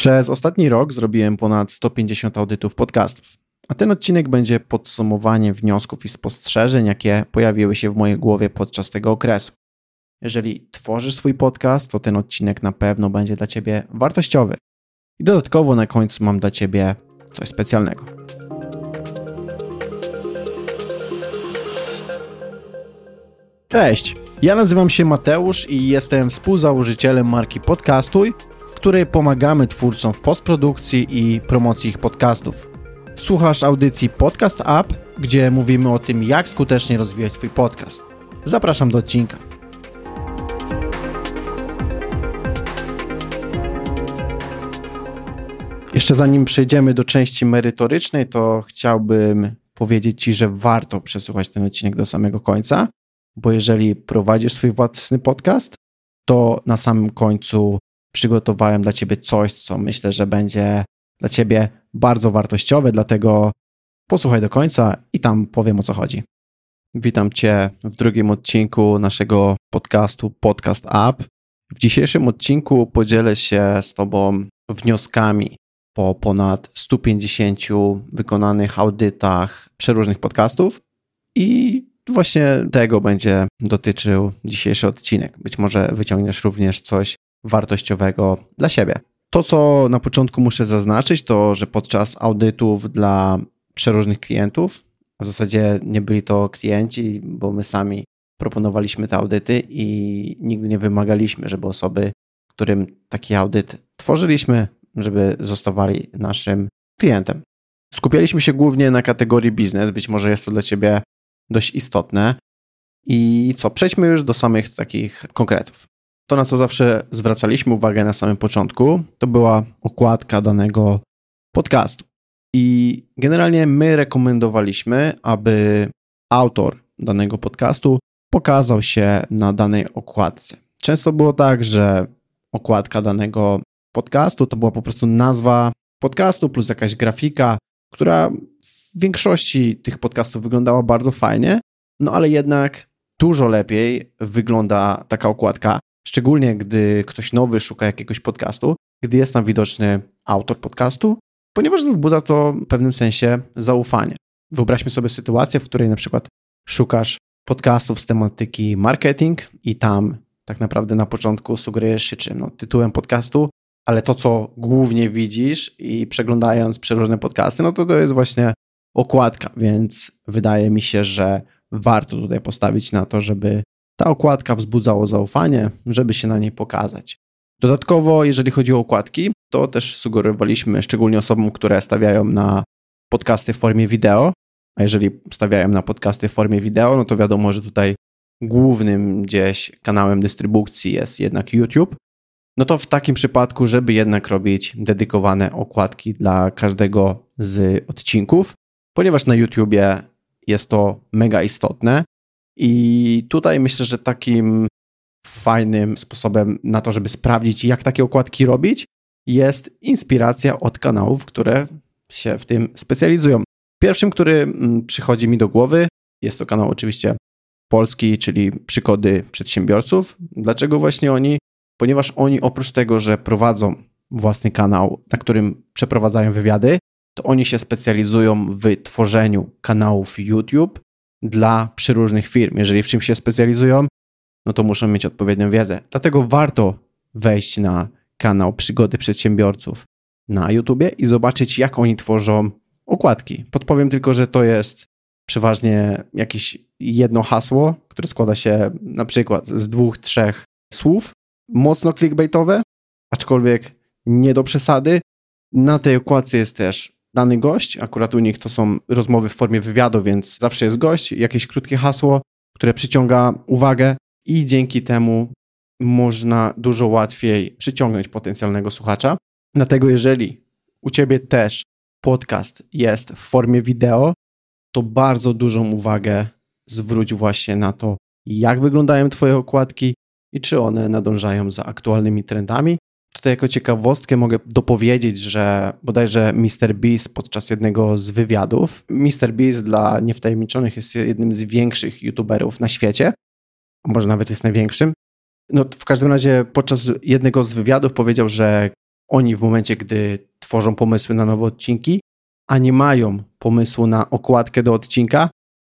Przez ostatni rok zrobiłem ponad 150 audytów podcastów, a ten odcinek będzie podsumowaniem wniosków i spostrzeżeń, jakie pojawiły się w mojej głowie podczas tego okresu. Jeżeli tworzysz swój podcast, to ten odcinek na pewno będzie dla Ciebie wartościowy. I dodatkowo na końcu mam dla Ciebie coś specjalnego. Cześć, ja nazywam się Mateusz i jestem współzałożycielem marki Podcastuj, której pomagamy twórcom w postprodukcji i promocji ich podcastów. Słuchasz audycji Podcast App, gdzie mówimy o tym, jak skutecznie rozwijać swój podcast. Zapraszam do odcinka. Jeszcze zanim przejdziemy do części merytorycznej, to chciałbym powiedzieć Ci, że warto przesłuchać ten odcinek do samego końca, bo jeżeli prowadzisz swój własny podcast, to na samym końcu przygotowałem dla Ciebie coś, co myślę, że będzie dla Ciebie bardzo wartościowe, dlatego posłuchaj do końca i tam powiem o co chodzi. Witam Cię w drugim odcinku naszego podcastu Podcast App. W dzisiejszym odcinku podzielę się z Tobą wnioskami po ponad 150 wykonanych audytach przeróżnych podcastów i właśnie tego będzie dotyczył dzisiejszy odcinek. Być może wyciągniesz również coś wartościowego dla siebie. To, co na początku muszę zaznaczyć, to że podczas audytów dla przeróżnych klientów, w zasadzie nie byli to klienci, bo my sami proponowaliśmy te audyty i nigdy nie wymagaliśmy, żeby osoby, którym taki audyt tworzyliśmy, żeby zostawali naszym klientem. Skupialiśmy się głównie na kategorii biznes, być może jest to dla Ciebie dość istotne. I co, przejdźmy już do samych takich konkretów. To, na co zawsze zwracaliśmy uwagę na samym początku, to była okładka danego podcastu. I generalnie my rekomendowaliśmy, aby autor danego podcastu pokazał się na danej okładce. Często było tak, że okładka danego podcastu to była po prostu nazwa podcastu plus jakaś grafika, która w większości tych podcastów wyglądała bardzo fajnie, no ale jednak dużo lepiej wygląda taka okładka, szczególnie gdy ktoś nowy szuka jakiegoś podcastu, gdy jest tam widoczny autor podcastu, ponieważ wzbudza to w pewnym sensie zaufanie. Wyobraźmy sobie sytuację, w której na przykład szukasz podcastów z tematyki marketing i tam tak naprawdę na początku sugerujesz się czym? No, tytułem podcastu, ale to, co głównie widzisz i przeglądając przeróżne podcasty, no to to jest właśnie okładka, więc wydaje mi się, że warto tutaj postawić na to, żeby ta okładka wzbudzała zaufanie, żeby się na niej pokazać. Dodatkowo, jeżeli chodzi o okładki, to też sugerowaliśmy szczególnie osobom, które stawiają na podcasty w formie wideo, a jeżeli stawiają na podcasty w formie wideo, no to wiadomo, że tutaj głównym gdzieś kanałem dystrybucji jest jednak YouTube. No to w takim przypadku, żeby jednak robić dedykowane okładki dla każdego z odcinków, ponieważ na YouTubie jest to mega istotne. I tutaj myślę, że takim fajnym sposobem na to, żeby sprawdzić, jak takie okładki robić, jest inspiracja od kanałów, które się w tym specjalizują. Pierwszym, który mm, przychodzi mi do głowy, jest to kanał oczywiście polski, czyli Przygody Przedsiębiorców. Dlaczego właśnie oni? Ponieważ oni oprócz tego, że prowadzą własny kanał, na którym przeprowadzają wywiady, to oni się specjalizują w tworzeniu kanałów YouTube dla przeróżnych firm. Jeżeli w czymś się specjalizują, no to muszą mieć odpowiednią wiedzę. Dlatego warto wejść na kanał Przygody Przedsiębiorców na YouTubie i zobaczyć, jak oni tworzą okładki. Podpowiem tylko, że to jest przeważnie jakieś jedno hasło, które składa się na przykład z dwóch, trzech słów, mocno clickbaitowe, aczkolwiek nie do przesady. Na tej okładce jest też dany gość. Akurat u nich to są rozmowy w formie wywiadu, więc zawsze jest gość, jakieś krótkie hasło, które przyciąga uwagę i dzięki temu można dużo łatwiej przyciągnąć potencjalnego słuchacza. Dlatego jeżeli u ciebie też podcast jest w formie wideo, to bardzo dużą uwagę zwróć właśnie na to, jak wyglądają Twoje okładki i czy one nadążają za aktualnymi trendami, Tutaj jako ciekawostkę mogę dopowiedzieć, że bodajże Mr. Beast podczas jednego z wywiadów, Mr. Beast dla niewtajemniczonych jest jednym z większych youtuberów na świecie, może nawet jest największym. No w każdym razie podczas jednego z wywiadów powiedział, że oni w momencie, gdy tworzą pomysły na nowe odcinki, a nie mają pomysłu na okładkę do odcinka,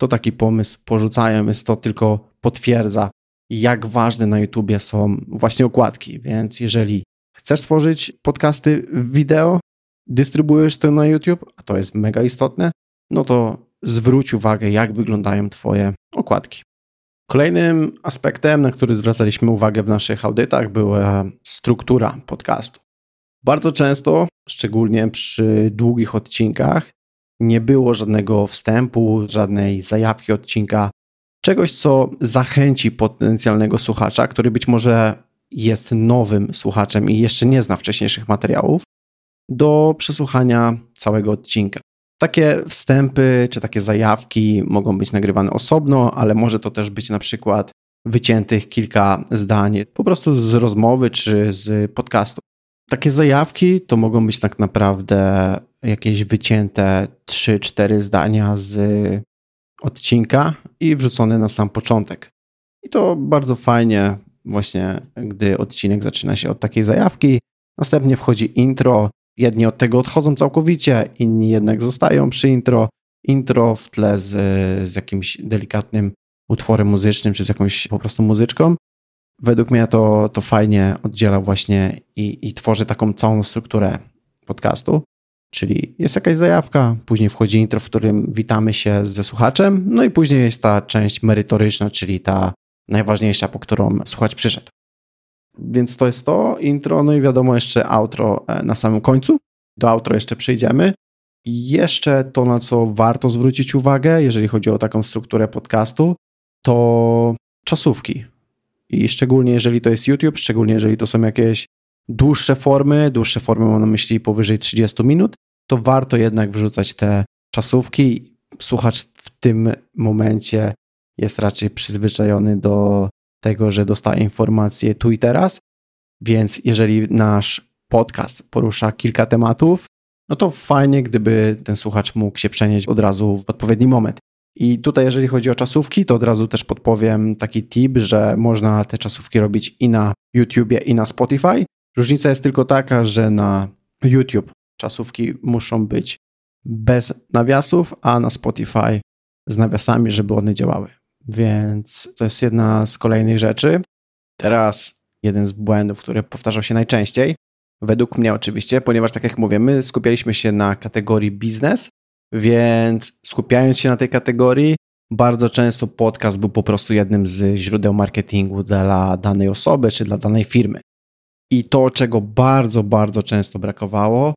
to taki pomysł porzucają, więc to tylko potwierdza, jak ważne na YouTubie są właśnie okładki. Więc jeżeli chcesz tworzyć podcasty wideo, dystrybuujesz to na YouTube, a to jest mega istotne, no to zwróć uwagę, jak wyglądają Twoje okładki. Kolejnym aspektem, na który zwracaliśmy uwagę w naszych audytach, była struktura podcastu. Bardzo często, szczególnie przy długich odcinkach, nie było żadnego wstępu, żadnej zajawki odcinka, czegoś, co zachęci potencjalnego słuchacza, który być może jest nowym słuchaczem i jeszcze nie zna wcześniejszych materiałów, do przesłuchania całego odcinka. Takie wstępy czy takie zajawki mogą być nagrywane osobno, ale może to też być na przykład wyciętych kilka zdań po prostu z rozmowy czy z podcastu. Takie zajawki to mogą być tak naprawdę jakieś wycięte 3-4 zdania z odcinka i wrzucone na sam początek. I to bardzo fajnie, właśnie gdy odcinek zaczyna się od takiej zajawki. Następnie wchodzi intro. Jedni od tego odchodzą całkowicie, inni jednak zostają przy intro. Intro w tle z, z jakimś delikatnym utworem muzycznym, czy z jakąś po prostu muzyczką. Według mnie to, to fajnie oddziela właśnie i, i tworzy taką całą strukturę podcastu. Czyli jest jakaś zajawka, później wchodzi intro, w którym witamy się ze słuchaczem, no i później jest ta część merytoryczna, czyli ta najważniejsza, po którą słuchacz przyszedł. Więc to jest to intro, no i wiadomo jeszcze outro e, na samym końcu. Do outro jeszcze przejdziemy. Jeszcze to, na co warto zwrócić uwagę, jeżeli chodzi o taką strukturę podcastu, to czasówki. I szczególnie jeżeli to jest YouTube, szczególnie jeżeli to są jakieś dłuższe formy, dłuższe formy mam na myśli powyżej 30 minut, to warto jednak wrzucać te czasówki. Słuchacz w tym momencie jest raczej przyzwyczajony do tego, że dostaje informacje tu i teraz, więc jeżeli nasz podcast porusza kilka tematów, no to fajnie, gdyby ten słuchacz mógł się przenieść od razu w odpowiedni moment. I tutaj, jeżeli chodzi o czasówki, to od razu też podpowiem taki tip, że można te czasówki robić i na YouTubie, i na Spotify. Różnica jest tylko taka, że na YouTube czasówki muszą być bez nawiasów, a na Spotify z nawiasami, żeby one działały. Więc to jest jedna z kolejnych rzeczy. Teraz jeden z błędów, który powtarzał się najczęściej, według mnie oczywiście, ponieważ tak jak mówię, my skupialiśmy się na kategorii biznes, więc skupiając się na tej kategorii, bardzo często podcast był po prostu jednym z źródeł marketingu dla danej osoby czy dla danej firmy. I to, czego bardzo, bardzo często brakowało,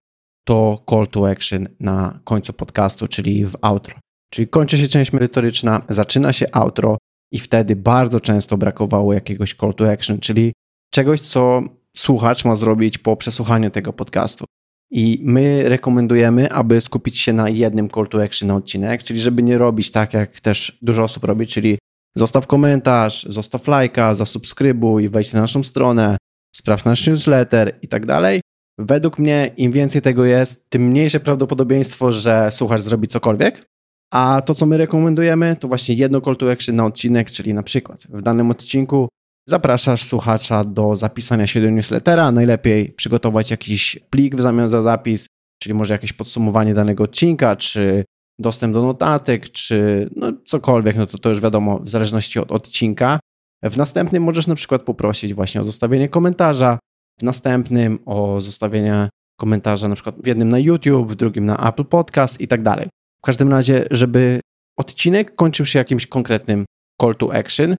to call to action na końcu podcastu, czyli w outro. Czyli kończy się część merytoryczna, zaczyna się outro i wtedy bardzo często brakowało jakiegoś call to action, czyli czegoś, co słuchacz ma zrobić po przesłuchaniu tego podcastu. I my rekomendujemy, aby skupić się na jednym call to action na odcinek, czyli żeby nie robić tak, jak też dużo osób robi, czyli zostaw komentarz, zostaw lajka, zasubskrybuj, wejdź na naszą stronę, sprawdź nasz newsletter i tak dalej. Według mnie im więcej tego jest, tym mniejsze prawdopodobieństwo, że słuchacz zrobi cokolwiek. A to, co my rekomendujemy, to właśnie jedno call to action na odcinek, czyli na przykład w danym odcinku zapraszasz słuchacza do zapisania się do newslettera. Najlepiej przygotować jakiś plik w zamian za zapis, czyli może jakieś podsumowanie danego odcinka, czy dostęp do notatek, czy no cokolwiek, no to, to już wiadomo, w zależności od odcinka. W następnym możesz na przykład poprosić właśnie o zostawienie komentarza, w następnym o zostawienie komentarza na przykład w jednym na YouTube, w drugim na Apple Podcast i tak dalej. W każdym razie, żeby odcinek kończył się jakimś konkretnym call to action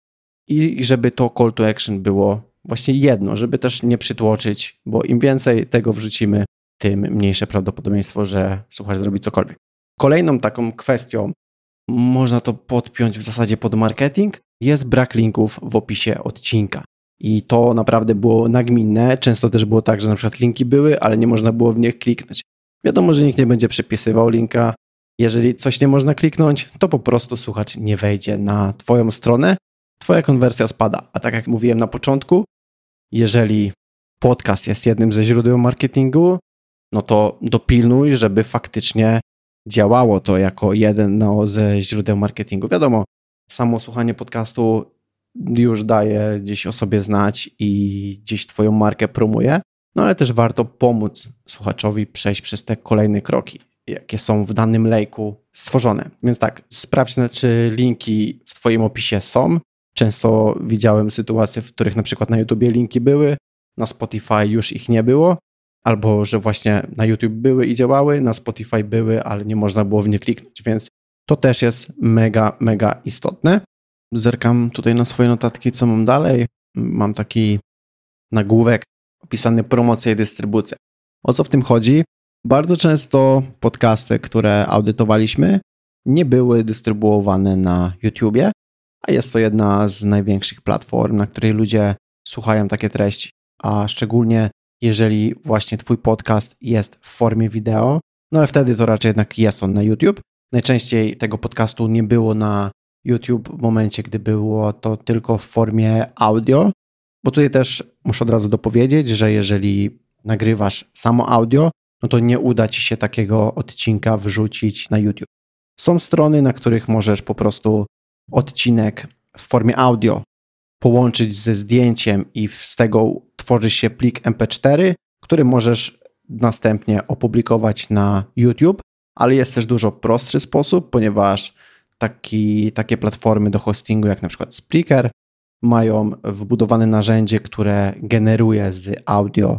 i żeby to call to action było właśnie jedno, żeby też nie przytłoczyć, bo im więcej tego wrzucimy, tym mniejsze prawdopodobieństwo, że słuchacz zrobi cokolwiek. Kolejną taką kwestią, można to podpiąć w zasadzie pod marketing, jest brak linków w opisie odcinka. I to naprawdę było nagminne. Często też było tak, że na przykład linki były, ale nie można było w nie kliknąć. Wiadomo, że nikt nie będzie przepisywał linka. Jeżeli coś nie można kliknąć, to po prostu słuchacz nie wejdzie na Twoją stronę, Twoja konwersja spada. A tak jak mówiłem na początku, jeżeli podcast jest jednym ze źródeł marketingu, no to dopilnuj, żeby faktycznie działało to jako jeden ze źródeł marketingu. Wiadomo, samo słuchanie podcastu już daje gdzieś o sobie znać i gdzieś Twoją markę promuje, no ale też warto pomóc słuchaczowi przejść przez te kolejne kroki, jakie są w danym lejku stworzone. Więc tak, sprawdź, czy linki w Twoim opisie są. Często widziałem sytuacje, w których na przykład na YouTubie linki były, na Spotify już ich nie było, albo że właśnie na YouTube były i działały, na Spotify były, ale nie można było w nie kliknąć, więc to też jest mega, mega istotne. Zerkam tutaj na swoje notatki, co mam dalej. Mam taki nagłówek opisany promocja i dystrybucja. O co w tym chodzi? Bardzo często podcasty, które audytowaliśmy, nie były dystrybuowane na YouTubie, a jest to jedna z największych platform, na której ludzie słuchają takie treści. A szczególnie jeżeli właśnie Twój podcast jest w formie wideo, no ale wtedy to raczej jednak jest on na YouTube. Najczęściej tego podcastu nie było na YouTube w momencie, gdy było to tylko w formie audio, bo tutaj też muszę od razu dopowiedzieć, że jeżeli nagrywasz samo audio, no to nie uda ci się takiego odcinka wrzucić na YouTube. Są strony, na których możesz po prostu odcinek w formie audio połączyć ze zdjęciem i z tego tworzy się plik MP4, który możesz następnie opublikować na YouTube, ale jest też dużo prostszy sposób, ponieważ taki, takie platformy do hostingu jak na przykład Spreaker mają wbudowane narzędzie, które generuje z audio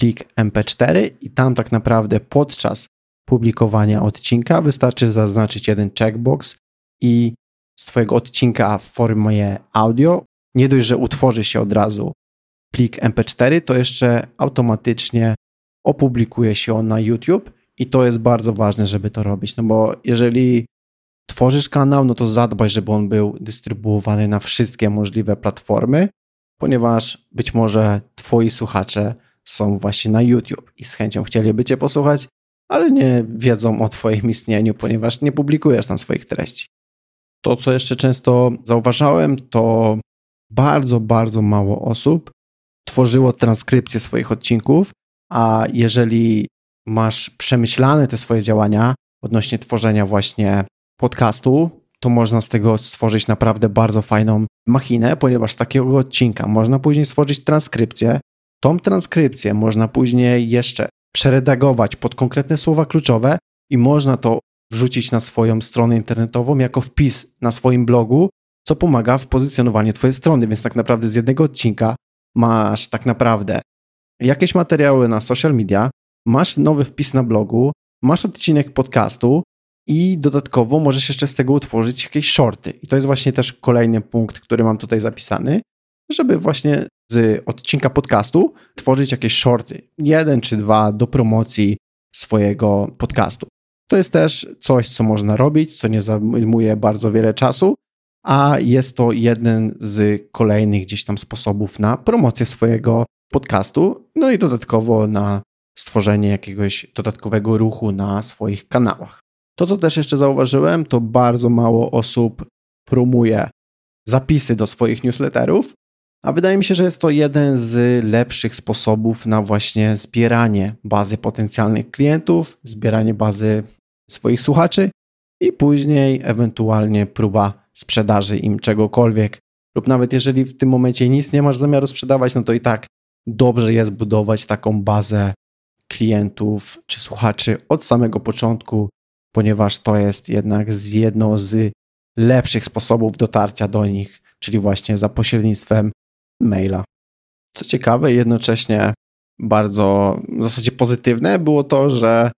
plik MP4 i tam tak naprawdę podczas publikowania odcinka wystarczy zaznaczyć jeden checkbox i z Twojego odcinka w formie audio. Nie dość, że utworzy się od razu plik MP4, to jeszcze automatycznie opublikuje się on na YouTube i to jest bardzo ważne, żeby to robić, no bo jeżeli tworzysz kanał, no to zadbaj, żeby on był dystrybuowany na wszystkie możliwe platformy, ponieważ być może Twoi słuchacze są właśnie na YouTube i z chęcią chcieliby Cię posłuchać, ale nie wiedzą o Twoim istnieniu, ponieważ nie publikujesz tam swoich treści. To, co jeszcze często zauważałem, to bardzo, bardzo mało osób tworzyło transkrypcję swoich odcinków, a jeżeli masz przemyślane te swoje działania odnośnie tworzenia właśnie podcastu, to można z tego stworzyć naprawdę bardzo fajną machinę, ponieważ z takiego odcinka można później stworzyć transkrypcję. Tą transkrypcję można później jeszcze przeredagować pod konkretne słowa kluczowe i można to wrzucić na swoją stronę internetową jako wpis na swoim blogu, co pomaga w pozycjonowaniu Twojej strony. Więc tak naprawdę z jednego odcinka masz tak naprawdę jakieś materiały na social media, masz nowy wpis na blogu, masz odcinek podcastu i dodatkowo możesz jeszcze z tego utworzyć jakieś shorty. I to jest właśnie też kolejny punkt, który mam tutaj zapisany, żeby właśnie z odcinka podcastu tworzyć jakieś shorty, jeden czy dwa do promocji swojego podcastu. To jest też coś, co można robić, co nie zajmuje bardzo wiele czasu, a jest to jeden z kolejnych gdzieś tam sposobów na promocję swojego podcastu, no i dodatkowo na stworzenie jakiegoś dodatkowego ruchu na swoich kanałach. To, co też jeszcze zauważyłem, to bardzo mało osób promuje zapisy do swoich newsletterów, a wydaje mi się, że jest to jeden z lepszych sposobów na właśnie zbieranie bazy potencjalnych klientów, zbieranie bazy swoich słuchaczy i później ewentualnie próba sprzedaży im czegokolwiek. Lub nawet jeżeli w tym momencie nic nie masz zamiaru sprzedawać, no to i tak dobrze jest budować taką bazę klientów czy słuchaczy od samego początku, ponieważ to jest jednak z jedno z lepszych sposobów dotarcia do nich, czyli właśnie za pośrednictwem maila. Co ciekawe, jednocześnie bardzo w zasadzie pozytywne było to, że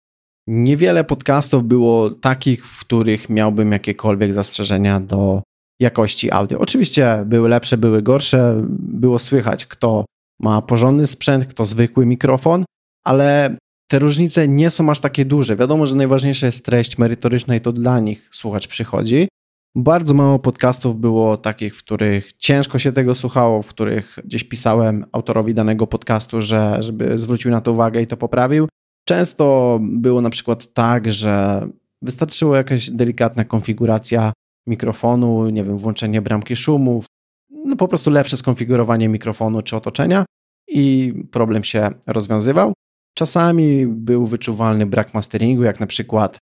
niewiele podcastów było takich, w których miałbym jakiekolwiek zastrzeżenia do jakości audio. Oczywiście były lepsze, były gorsze, było słychać, kto ma porządny sprzęt, kto zwykły mikrofon, ale te różnice nie są aż takie duże. Wiadomo, że najważniejsza jest treść merytoryczna i to dla nich słuchacz przychodzi. Bardzo mało podcastów było takich, w których ciężko się tego słuchało, w których gdzieś pisałem autorowi danego podcastu, że żeby zwrócił na to uwagę i to poprawił. Często było na przykład tak, że wystarczyła jakaś delikatna konfiguracja mikrofonu, nie wiem, włączenie bramki szumów, no po prostu lepsze skonfigurowanie mikrofonu czy otoczenia i problem się rozwiązywał. Czasami był wyczuwalny brak masteringu, jak na przykład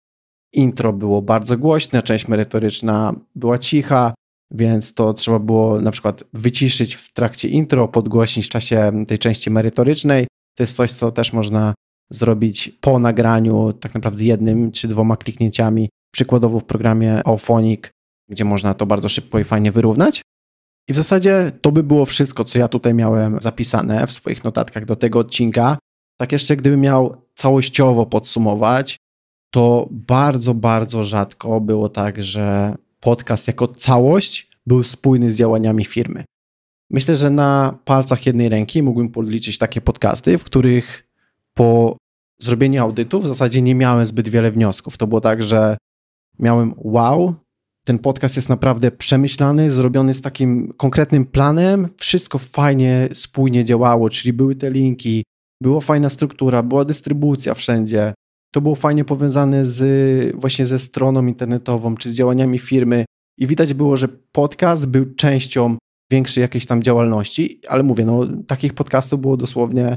intro było bardzo głośne, część merytoryczna była cicha, więc to trzeba było na przykład wyciszyć w trakcie intro, podgłośnić w czasie tej części merytorycznej, To jest coś, co też można zrobić po nagraniu, tak naprawdę jednym czy dwoma kliknięciami, przykładowo w programie Auphonic, gdzie można to bardzo szybko i fajnie wyrównać. I w zasadzie to by było wszystko, co ja tutaj miałem zapisane w swoich notatkach do tego odcinka. Tak jeszcze gdybym miał całościowo podsumować, to bardzo, bardzo rzadko było tak, że podcast jako całość był spójny z działaniami firmy. Myślę, że na palcach jednej ręki mógłbym policzyć takie podcasty, w których po zrobieniu audytu w zasadzie nie miałem zbyt wiele wniosków. To było tak, że miałem wow, ten podcast jest naprawdę przemyślany, zrobiony z takim konkretnym planem, wszystko fajnie, spójnie działało, czyli były te linki, była fajna struktura, była dystrybucja wszędzie. To było fajnie powiązane z, właśnie ze stroną internetową czy z działaniami firmy i widać było, że podcast był częścią większej jakiejś tam działalności, ale mówię, no takich podcastów było dosłownie,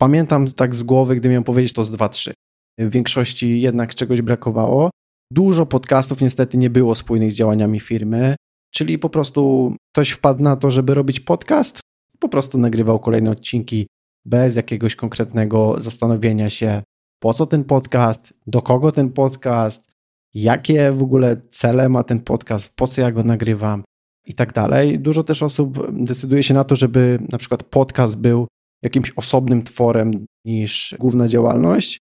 pamiętam tak z głowy, gdy miałem powiedzieć, to z dwa, trzy. W większości jednak czegoś brakowało. Dużo podcastów niestety nie było spójnych z działaniami firmy, czyli po prostu ktoś wpadł na to, żeby robić podcast, po prostu nagrywał kolejne odcinki bez jakiegoś konkretnego zastanowienia się, po co ten podcast, do kogo ten podcast, jakie w ogóle cele ma ten podcast, po co ja go nagrywam i tak dalej. Dużo też osób decyduje się na to, żeby na przykład podcast był jakimś osobnym tworem niż główna działalność,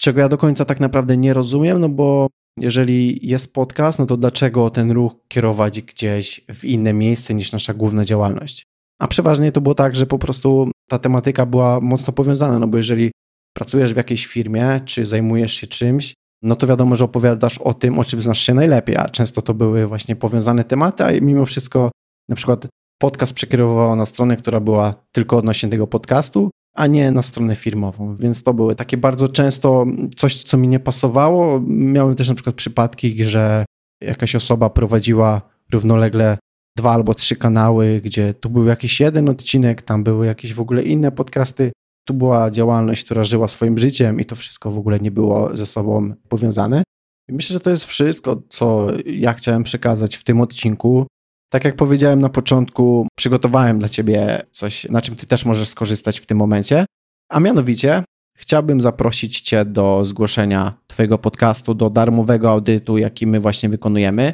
czego ja do końca tak naprawdę nie rozumiem, no bo jeżeli jest podcast, no to dlaczego ten ruch kierować gdzieś w inne miejsce niż nasza główna działalność? A przeważnie to było tak, że po prostu ta tematyka była mocno powiązana, no bo jeżeli pracujesz w jakiejś firmie, czy zajmujesz się czymś, no to wiadomo, że opowiadasz o tym, o czym znasz się najlepiej, a często to były właśnie powiązane tematy, a mimo wszystko na przykład podcast przekierowywał na stronę, która była tylko odnośnie tego podcastu, a nie na stronę firmową. Więc to były takie bardzo często coś, co mi nie pasowało. Miałem też na przykład przypadki, że jakaś osoba prowadziła równolegle dwa albo trzy kanały, gdzie tu był jakiś jeden odcinek, tam były jakieś w ogóle inne podcasty. Tu była działalność, która żyła swoim życiem i to wszystko w ogóle nie było ze sobą powiązane. Myślę, że to jest wszystko, co ja chciałem przekazać w tym odcinku. Tak jak powiedziałem na początku, przygotowałem dla Ciebie coś, na czym Ty też możesz skorzystać w tym momencie. A mianowicie chciałbym zaprosić Cię do zgłoszenia Twojego podcastu, do darmowego audytu, jaki my właśnie wykonujemy.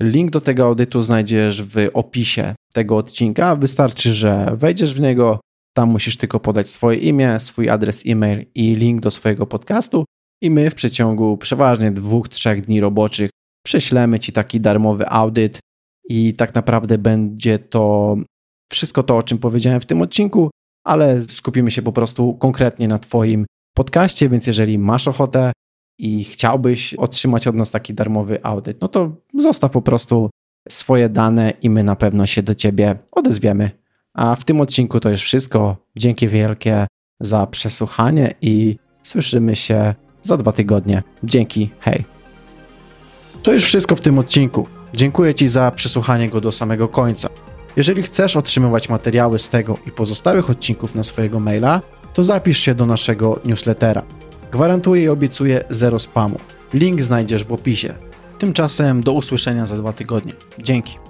Link do tego audytu znajdziesz w opisie tego odcinka. Wystarczy, że wejdziesz w niego, tam musisz tylko podać swoje imię, swój adres e-mail i link do swojego podcastu i my w przeciągu przeważnie dwóch, trzech dni roboczych prześlemy Ci taki darmowy audyt i tak naprawdę będzie to wszystko to, o czym powiedziałem w tym odcinku, ale skupimy się po prostu konkretnie na Twoim podcaście, więc jeżeli masz ochotę i chciałbyś otrzymać od nas taki darmowy audyt, no to zostaw po prostu swoje dane i my na pewno się do Ciebie odezwiemy. A w tym odcinku to już wszystko. Dzięki wielkie za przesłuchanie i słyszymy się za dwa tygodnie. Dzięki, hej. To już wszystko w tym odcinku. Dziękuję Ci za przesłuchanie go do samego końca. Jeżeli chcesz otrzymywać materiały z tego i pozostałych odcinków na swojego maila, to zapisz się do naszego newslettera. Gwarantuję i obiecuję zero spamu. Link znajdziesz w opisie. Tymczasem do usłyszenia za dwa tygodnie. Dzięki.